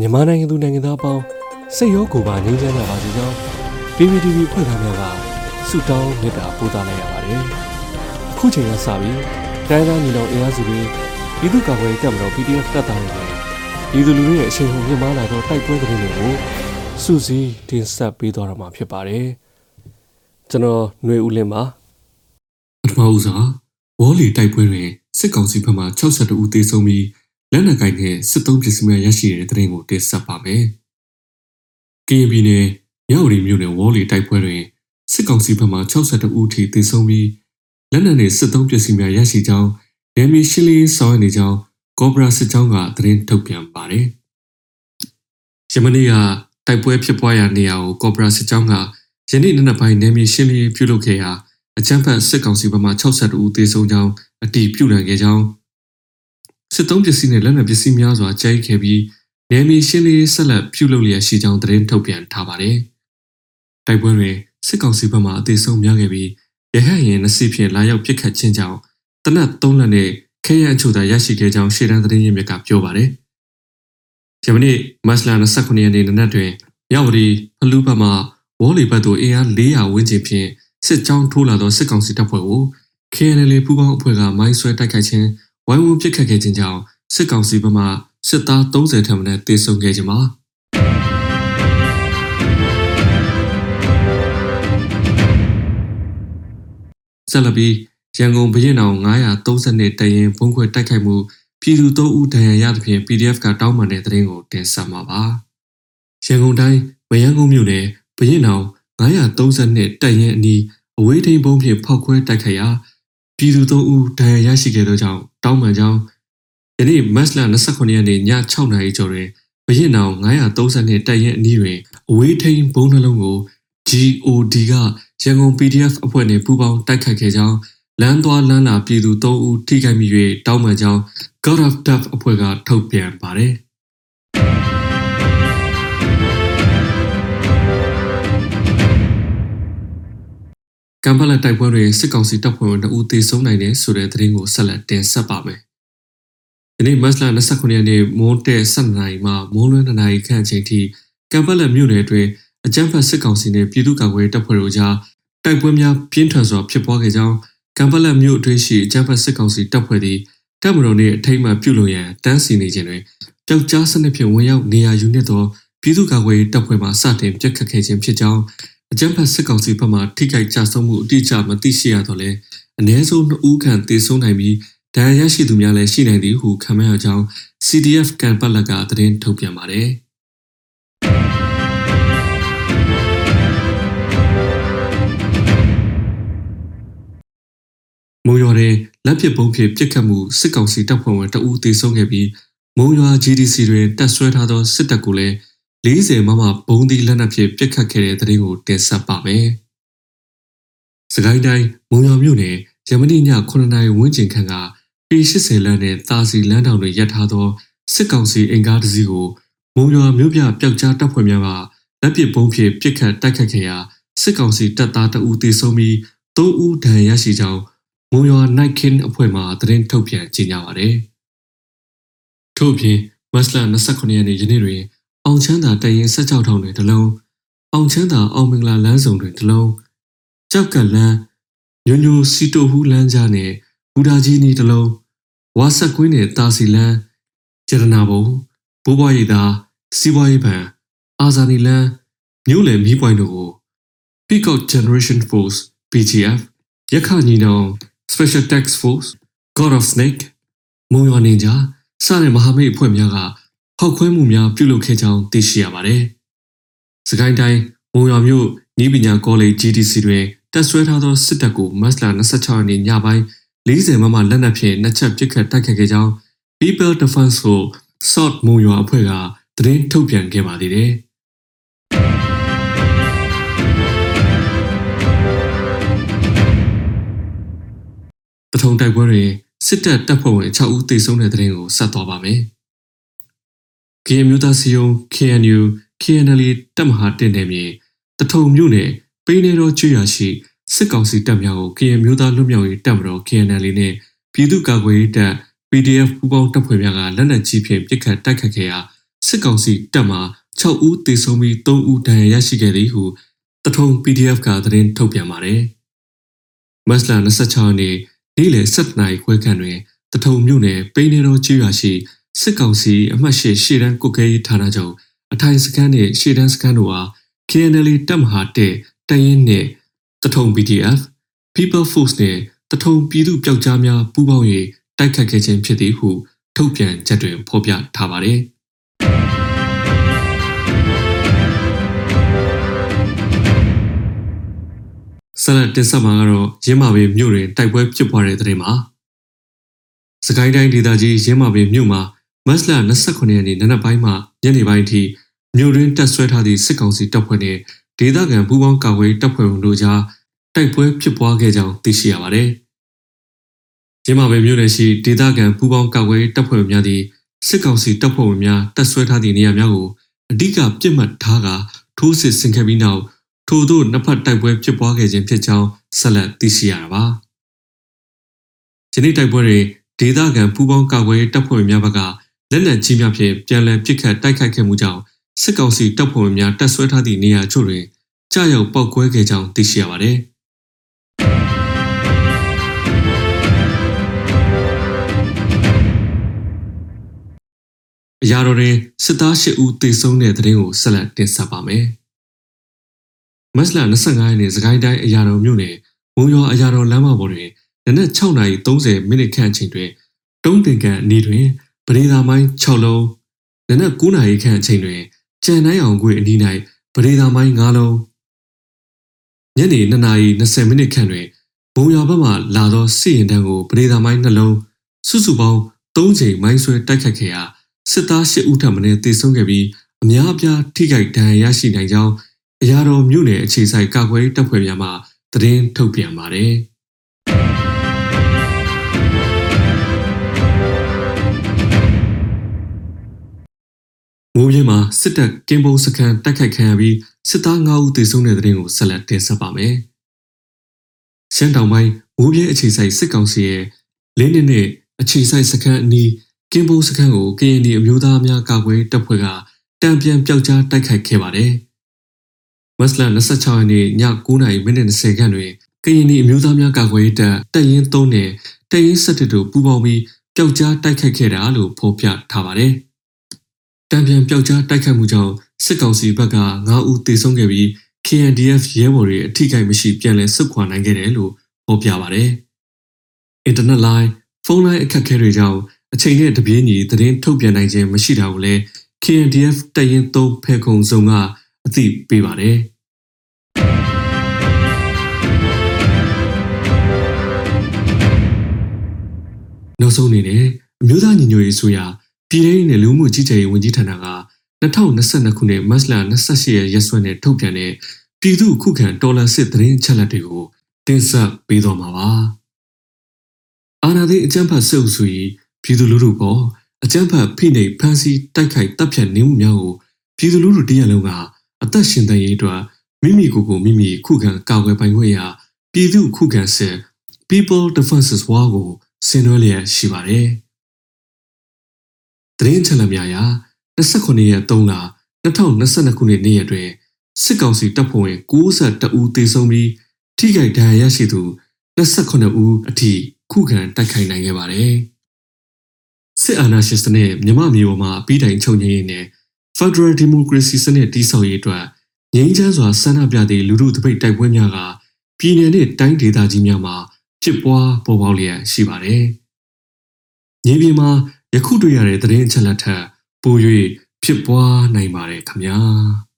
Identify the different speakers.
Speaker 1: မြန်မာနိုင်ငံသူနိုင်ငံသားအပေါင်းစိတ်ရောကိုယ်ပါငြိမ်းချမ်းကြပါစေကြောင်း PPTV ဖွဲ့သားများကဆုတောင်းမေတ္တာပို့သလိုက်ရပါတယ်။အခုချိန်ကစပြီးတိုင်းသားညီနောင်အင်အားစုတွေပြည်သူ့ကာကွယ်ရေးတပ်မတော် PDF တပ်သားတွေနဲ့ပြည်သူလူထုရဲ့အရှိန်ဟုန်မြင့်မားလာသောတိုက်ပွဲသတင်းတွေကိုစူးစီးတင်ဆက်ပေးသွားတော့မှာဖြစ်ပါတယ်။ကျွန်တော်ຫນွေဦးလင်းပါ
Speaker 2: ပထမဦးစွာဝေါ်လီတိုက်ပွဲတွင်စစ်ကောင်စီဘက်မှ62ဦးသေဆုံးပြီး လက်နက်ကိုင်နဲ့စစ်သုံးပစ္စည်းများရရှိတဲ့တဲ့ရင်ကိုတင်ဆက်ပါမယ်။ကရင်ပြည်နယ်မြောက်ရီမြို့နယ်ဝေါ်လီတိုက်ပွဲတွင်စစ်ကောင်စီဘက်မှ62ဦးထိသေဆုံးပြီးလက်နက်နဲ့စစ်သုံးပစ္စည်းများရရှိကြောင်းနယ်မြေရှင်းလင်းရေးဆောင်ရွက်နေကြောင်းကောဘရာစစ်ကြောင်းကသတင်းထုတ်ပြန်ပါတယ်။ယမနေ့ကတိုက်ပွဲဖြစ်ပွားရာနေရာကိုကောဘရာစစ်ကြောင်းကယနေ့နေ့နက်ပိုင်းနယ်မြေရှင်းလင်းရေးပြုလုပ်ခဲ့ရာအကြမ်းဖက်စစ်ကောင်စီဘက်မှ62ဦးသေဆုံးကြောင်းအတည်ပြုနိုင်ခဲ့ကြောင်း စစ်သုံးပစ္စည်းနဲ့လက်နက်ပစ္စည်းများစွာကျဲခဲ့ပြီးနယ်မြေရှင်းလင်းရေးဆက်လက်ပြုလုပ်လျက်ရှိကြောင်းသတင်းထုတ်ပြန်ထားပါတယ်။တိုက်ပွဲတွင်စစ်ကောင်စီဘက်မှအသေးဆုံးများခဲ့ပြီးရဟတ်ရင်နှစ်စီးဖြင့်လာရောက်ပစ်ခတ်ခြင်းကြောင့်တနက်၃လက်နဲ့ခဲရန်အချို့သာရရှိခဲ့ကြောင်းရှေ့တန်းသတင်းရင်းမြစ်ကပြောပါတယ်။ဂျမနီမတ်လ29ရက်နေ့နနက်တွင်မြောက်ဝတီဖလူးဘက်မှဝေါ်လီဘက်သို့အင်အား400ဝန်းကျင်ဖြင့်စစ်ကြောင်းထိုးလာသောစစ်ကောင်စီတပ်ဖွဲ့ကို KNL ပူးပေါင်းအဖွဲ့ကမိုင်းဆွဲတိုက်ခိုက်ခြင်း ဝိုင်းဝန်းပစ်ခတ်ခဲ့ခြင်းကြောင့်စစ်ကောင်စီဘက်မှစစ်သား30ထက်မနည်းတေဆုံးခဲ့ခြင်းပါဆက်လက်ပြီးရန်ကုန်ဘရင်အောင်932တရင်ဘုံခွဲတိုက်ခိုက်မှုပြည်သူ3ဦးဒဏ်ရာရသဖြင့် PDF ကတောင်းပန်တဲ့သတင်းကိုတင်ဆက်မှာပါရန်ကုန်တိုင်းမရန်ကုန်မြို့နယ်ဘရင်အောင်932တရင်အနီးအဝေးထိန်ဘုံဖြင့်ဖောက်ခွဲတိုက်ခိုက်ရာ ပြည်သူ3ဦးဒဏ်ရာရရှိခဲ့သောကြောင့်တောင်းပန်ကြောင်းယနေ့မတ်လ29ရက်နေ့ည6နာရီကျော်တွင်ဘရင်နောင်932တပ်ရင်အနီးတွင်အဝေးထိန်ဘုံနှလုံးကို GOD ကရန်ကုန် PDF အဖွဲ့နှင့်ပူးပေါင်းတိုက်ခတ်ခဲ့ကြောင်းလမ်းသွားလမ်းလာပြည်သူ3ဦးထိခိုက်မိ၍တောင်းပန်ကြောင်း God of Death အဖွဲ့ကထုတ်ပြန်ပါတယ် ကမ်ဘလာတိုက်ပွဲတွင်စစ်ကောင်စီတပ်ဖွဲ့ဝင်2ဦးသေဆုံးနိုင်တယ်ဆိုတဲ့သတင်းကိုဆက်လက်တင်ဆက်ပါမယ်။ဒီနေ့မတ်လ29ရက်နေ့မွန်းတဲ့7နာရီမှမွန်းလွဲ2နာရီခန့်အချိန်ထိကမ်ဘလာမြို့နယ်အတွင်းအကြမ်းဖက်စစ်ကောင်စီနှင့်ပြည်သူ့ကာကွယ်တပ်ဖွဲ့တို့ကြားတိုက်ပွဲများပြင်းထန်စွာဖြစ်ပွားခဲ့ကြောင်းကမ်ဘလာမြို့အတွင်းရှိအကြမ်းဖက်စစ်ကောင်စီတပ်ဖွဲ့သည်တပ်မတော်နှင့်အထိမ်းအမှန်ပြုလုပ်ရန်တန်းစီနေခြင်းတွင်ပျောက်ကြားစနစ်ဖြင့်ဝင်ရောက်နေရာယူနေသောပြည်သူ့ကာကွယ်တပ်ဖွဲ့မှစတင်ပြတ်ခတ်ခဲ့ခြင်းဖြစ်ကြောင်း အကြမ်းဖက်စစ်ကောင်စီဘက်မှထိခိုက်ကြဆုံးမှုအတိအကျမသိရှိရတော့လဲအ ਨੇ ဆုံး2ဦးခန့်သေဆုံးနိုင်ပြီးဒဏ်ရာရရှိသူများလည်းရှိနိုင်သည်ဟုခန့်မှန်းရကြောင်း CDF ကန်ပတ်လက်ကသတင်းထုတ်ပြန်ပါတယ်မုံရွာတွင်လက်ပစ်ပုံးဖြင့်ပြစ်ခတ်မှုစစ်ကောင်စီတပ်ဖွဲ့ဝင်တအူးသေဆုံးခဲ့ပြီးမုံရွာ GDC တွင်တပ်ဆွဲထားသောစစ်တပ်ကိုလည်း 40မမဘုံဒီလက်နက်ဖြင့်ပြစ်ခတ်ခဲ့တဲ့သတင်းကိုတင်ဆက်ပါမယ်။စကိုင်းတိုင်းမုံရွာမြို့နယ်ရမဏိည9နာရီဝန်းကျင်ခန့်က P80 လမ်းနဲ့တာစီလမ်းတောင်တွေရပ်ထားသောစစ်ကောင်စီအင်ကားတစ်စီးကိုမုံရွာမြို့ပြပျောက်ကြားတပ်ဖွဲ့များကလက်ပစ်ဘုံဖြင့်ပစ်ခတ်တိုက်ခတ်ခဲ့ရာစစ်ကောင်စီတပ်သားတအူးသေဆုံးပြီး၃ဦးဒဏ်ရာရရှိကြောင်းမုံရွာ Night King အဖွဲ့မှသတင်းထုတ်ပြန်ကြေညာပါတယ်။ထို့အပြင်မတ်လ29ရက်နေ့ယနေ့တွင် အောင်ချမ်းသာတရင်ဆက်ကြောက်ထောင်တွင်တလုံးအောင်ချမ်းသာအောင်မင်္ဂလာလမ်းဆောင်တွင်တလုံးကြောက်ကလန်းညိုညိုစီတိုဟူးလမ်းကြားနှင့်ဘူဒါကြီးနီတလုံးဝါဆက်ကွင်းနှင့်တာစီလန်းကျရနာဘုံဘိုးဘွားရိပ်သာစီးပွားရေးဘဏ်အာဇာနီလန်းမြို့လယ်မီးပွိုင်းတို့ကို Peacock Generation Force PGF ရခညီနောင် Special Task Force God of Snake မုံရွာနေကြစတဲ့မဟာမိတ်အဖွဲ့များက ဖောက်ခွဲမှုများပြုလုပ်ခဲ့ကြောင်းသိရှိရပါတယ်။စကိုင်းတိုင်းမုံရွာမြို့ဤပညာကောလိပ် GDC တွင်တက်ဆွဲထားသောစစ်တပ်ကိုမတ်လ26ရက်နေ့ညပိုင်း40မမလက်နက်ဖြင့်နှစ်ချက်ပစ်ခတ်တိုက်ခတ်ခဲ့ကြောင်း People Defense ကို South မုံရွာအဖွဲ့ကသတင်းထုတ်ပြန်ခဲ့ပါသေးတယ်။တထုံတိုက်ပွဲတွင်စစ်တပ်တပ်ဖွဲ့ဝင်6ဦးသေဆုံးတဲ့တဲ့ရင်ကိုဆက်သွားပါမယ်။ KN မျိုးသားစီယုံ KNU KNL တပ်မဟာတင်နယ်မြေတထုံမြို့နယ်ပိနေတော်ကျွရရှိစစ်ကောင်စီတပ်များကို KN မျိုးသားလွတ်မြောက်ရေးတပ်မတော် KNL နဲ့ပြည်သူ့ကာကွယ်ရေးတပ် PDF ပူးပေါင်းတပ်ဖွဲ့များကလက်နက်ကြီးဖြင့်ပစ်ခတ်တိုက်ခတ်ခဲ့ရာစစ်ကောင်စီတပ်မှ6ဦးသေဆုံးပြီး3ဦးဒဏ်ရာရရှိခဲ့သည်ဟုတထုံ PDF ကသတင်းထုတ်ပြန်ပါတယ်။မတ်လ26ရက်နေ့နေ့လယ်7:00နာရီခွဲခန့်တွင်တထုံမြို့နယ်ပိန်းနေတော်ချေးရွာရှိ စစ်ကောင်စီအမှတ်ရှိရှေ့တန်းကုတ်ကဲရေးဌာနချုပ်အထိုင်စခန်းနှင့်ရှေ့တန်းစခန်းတို့အား KNL တပ်မဟာတဲ့တရင်နှင့်တထုံ PDF People Force နှင့်တထုံပြည်သူပျောက်ကြားများပူးပေါင်း၍တိုက်ခတ်ခဲ့ခြင်းဖြစ်သည်ဟုထုတ်ပြန်ချက်တွင်ဖော်ပြထားပါသည်ဆလတ်တင်ဆက်မှာကတော့ရင်းမာပင်မြို့တွင်တိုက်ပွဲဖြစ်ပွားတဲ့တဲ့တင်မှာစကိုင်းတိုင်းဒေသကြီးရင်းမာပင်မြို့မှာ မတ်လ29ရက်နေ့နနက်ပိုင်းမှညနေပိုင်းထိမြို့တွင်တက်ဆွဲထားသည့်စစ်ကောင်စီတပ်ဖွဲ့နှင့်ဒေသခံပူးပေါင်းကာကွယ်တပ်ဖွဲ့ဝင်တို့ကြားတိုက်ပွဲဖြစ်ပွားခဲ့ကြောင်းသိရှိရပါသည်။ရင်းမာပင်မြို့နယ်ရှိဒေသခံပူးပေါင်းကာကွယ်တပ်ဖွဲ့ဝင်များသည်စစ်ကောင်စီတပ်ဖွဲ့ဝင်များတက်ဆွဲထားသည့်နေရာများကိုအ धिक ပြစ်မှတ်ထားကထိုးစစ်ဆင်ခဲ့ပြီးနောက်ထို့သို့နှစ်ဖက်တိုက်ပွဲဖြစ်ပွားခဲ့ခြင်းဖြစ်ကြောင်းဆက်လက်သိရှိရတာပါ။ယနေ့တိုက်ပွဲတွင်ဒေသခံပူးပေါင်းကာကွယ်တပ်ဖွဲ့ဝင်များဘက်က လက်နက်ကြီးများဖြင့်ပြန်လည်ပစ်ခတ်တိုက်ခိုက်ခဲ့မှုကြောင့်စစ်ကောင်စီတပ်ဖွဲ့ဝင်များတပ်ဆွဲထားသည့်နေရာချို့တွင်ကြာရောက်ပောက်ကွဲခဲ့ကြောင်းသိရှိရပါသည်အရာတော်တွင်စစ်သား၈ဦးသေဆုံးတဲ့တဲ့ရင်ကိုဆက်လက်တင်ဆက်ပါမယ်။မတ်လ25ရက်နေ့စကိုင်းတိုင်းအရာတော်မြို့နယ်မုံရွာအရာတော်လမ်းမပေါ်တွင်နနက်6:30မိနစ်ခန့်အချိန်တွင်တုံးတင်ကန်အနီးတွင် ပရိသာမိုင်း6လုံးနနက်9နာရီခန့်အချိန်တွင်ကြံနိုင်အောင်ကွေအနီး၌ပရိသာမိုင်း9လုံးညနေ2နာရီ20မိနစ်ခန့်တွင်ဘုံရွာဘက်မှလာသောစစ်ရင်တန်းကိုပရိသာမိုင်းနှလုံးစုစုပေါင်း3ချိန်မိုင်းဆွဲတိုက်ခတ်ခဲ့ရာစစ်သား8ဦးထပ်မံတေဆုံးခဲ့ပြီးအများအပြားထိခိုက်ဒဏ်ရာရရှိနိုင်ကြောင်းအရာတော်မြို့နယ်အခြေဆိုင်ကာကွယ်တပ်ဖွဲ့များမှသတင်းထုတ်ပြန်ပါတယ်။ မိုးပြင်းမှာစစ်တပ်ကင်းဘုံစခန်းတိုက်ခိုက်ခံရပြီးစစ်သား9ဦးသေဆုံးတဲ့တဲ့ရင်ကိုဆက်လက်တင်ဆက်ပါမယ်။ရှမ်းတောင်ပိုင်းမိုးပြင်းအခြေဆိုင်စစ်ကောင်စီရဲ့လင်းနှစ်နှစ်အခြေဆိုင်စခန်းအနီးကင်းဘုံစခန်းကိုကရင်ပြည်အမျိုးသားများကာကွယ်တပ်ဖွဲ့ကတံပြန်ပျောက်ကြားတိုက်ခိုက်ခဲ့ပါတယ်။မတ်လ26ရက်နေ့ည9:30မိနစ်20ခန့်တွင်ကရင်ပြည်အမျိုးသားများကာကွယ်တပ်တပ်ရင်း3နဲ့တပ်ရင်း7တို့ပူးပေါင်းပြီးပျောက်ကြားတိုက်ခိုက်ခဲ့တာလို့ဖော်ပြထားပါတယ်။တံ ပြန်ပျောက်ကြားတိုက်ခတ်မှုကြောင့်စစ်ကောင်စီဘက်က9ဦးသေဆုံးခဲ့ပြီး KNDF ရဲဘော်တွေအထိကိမရှိပြန်လည်ဆုတ်ခွာနိုင်ခဲ့တယ်လို့ဖော်ပြပါဗျ။ Internet line ဖုန်းလိုင်းအခက်အခဲတွေကြောင့်အချိန်နဲ့တပြေးညီသတင်းထုတ်ပြန်နိုင်ခြင်းမရှိတာကိုလည်း KNDF တပ်ရင်း3ဖဲခုံစုံကအသိပေးပါတယ်။နောက်ဆုံးအနေနဲ့အမျိုးသားညီညွတ်ရေးဆိုရာ ပြည်ထောင်စုနဲ့လူမှုကြီးကြပ်ရေးဝန်ကြီးဌာနက2022ခုနှစ်မတ်လ28ရက်ရက်စွဲနဲ့ထုတ်ပြန်တဲ့ပြည်သူ့ခုခံတော်လှန်စစ်သတင်းချက်လက်တွေကိုတင်ဆက်ပေးသွားမှာပါ။အာဏာသိမ်းအကြမ်းဖက်စစ်အုပ်စု၏ပြည်သူလူထုပေါ်အကြမ်းဖက်ဖိနှိပ်ဖမ်းဆီးတိုက်ခိုက်တပ်ဖြတ်နေမှုများကိုပြည်သူလူထုတရက်လုံးကအသက်ရှင်သန်ရေးအတွက်မိမိကိုယ်ကိုမိမိခုခံကာကွယ်ပိုင်ခွင့်ရာပြည်သူခုခံစစ် People Defenses War ကိုဆင်နွှဲလျက်ရှိပါတယ်။ သတင်းချက်လက်များအရ29ရက်3လ2022ခုနှစ်နေ့ရက်တွင်စစ်ကောင်စီတပ်ဖွဲ့ဝင်62ဦးသေဆုံးပြီးထိခိုက်ဒဏ်ရာရရှိသူ28ဦးအထိခုခံတိုက်ခိုက်နိုင်ခဲ့ပါတယ်။စစ်အာဏာရှင်စနစ်မြမမျိုးပေါ်မှာပြီးတိုင်ချုပ်ငြိမ်းရေးနဲ့ Federal Democracy စနစ်တည်ဆောက်ရေးအတွက်ငြိမ်းချမ်းစွာဆန္ဒပြသည့်လူထုတပိတ်တိုက်ပွဲများကပြည်내နဲ့တိုင်းဒေသကြီးများမှာဖြစ်ပွားပေါ်ပေါက်လျက်ရှိပါတယ်။မြေပြင်မှာ ယခုတွေ့ရတဲ့သတင်းအချက်လက်ထက်ပို၍ဖြစ်ပွားနိုင်ပါတယ်ခမညာ။